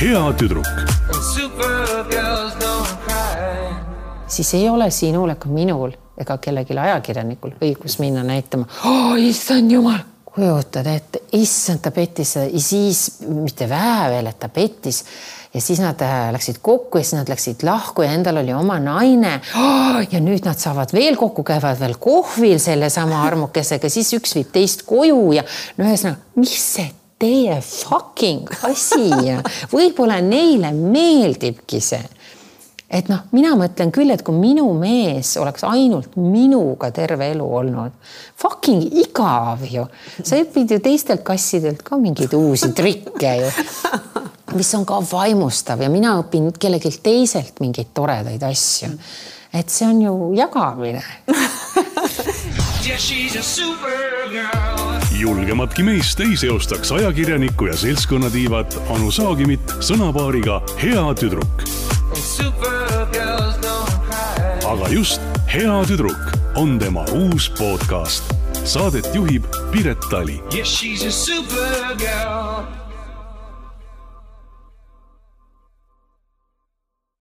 hea tüdruk siis ei ole sinul ega minul ega kellelgi ajakirjanikul õigus minna näitama oh,. issand jumal, kujutad ette, issand, ta pettis ja siis mitte vähe veel, et ta pettis ja siis nad äh, läksid kokku ja siis nad läksid lahku ja endal oli oma naine oh,. ja nüüd nad saavad veel kokku, käivad veel kohvil sellesama armukesega, siis üks viib teist koju ja no ühesõnaga, mis see teie fucking asi ja võib-olla neile meeldibki see et noh, mina mõtlen küll, et kui minu mees oleks ainult minuga terve elu olnud, fucking igav ju. sa õpid ju teistelt kassidelt ka mingeid uusi trikke ju, mis on ka vaimustav ja mina õpin kellelgi teiselt mingeid toredaid asju. et see on ju jagamine Yeah, she's a supergirl. Julgematki meist ei seostaks ajakirjaniku ja seltskonnatiivat Anu Saagimit sõnapaariga hea tüdruk. Aga just Hea tüdruk on tema uus podcast. Saadet juhib Piret Tali Yeah, she's a supergirl.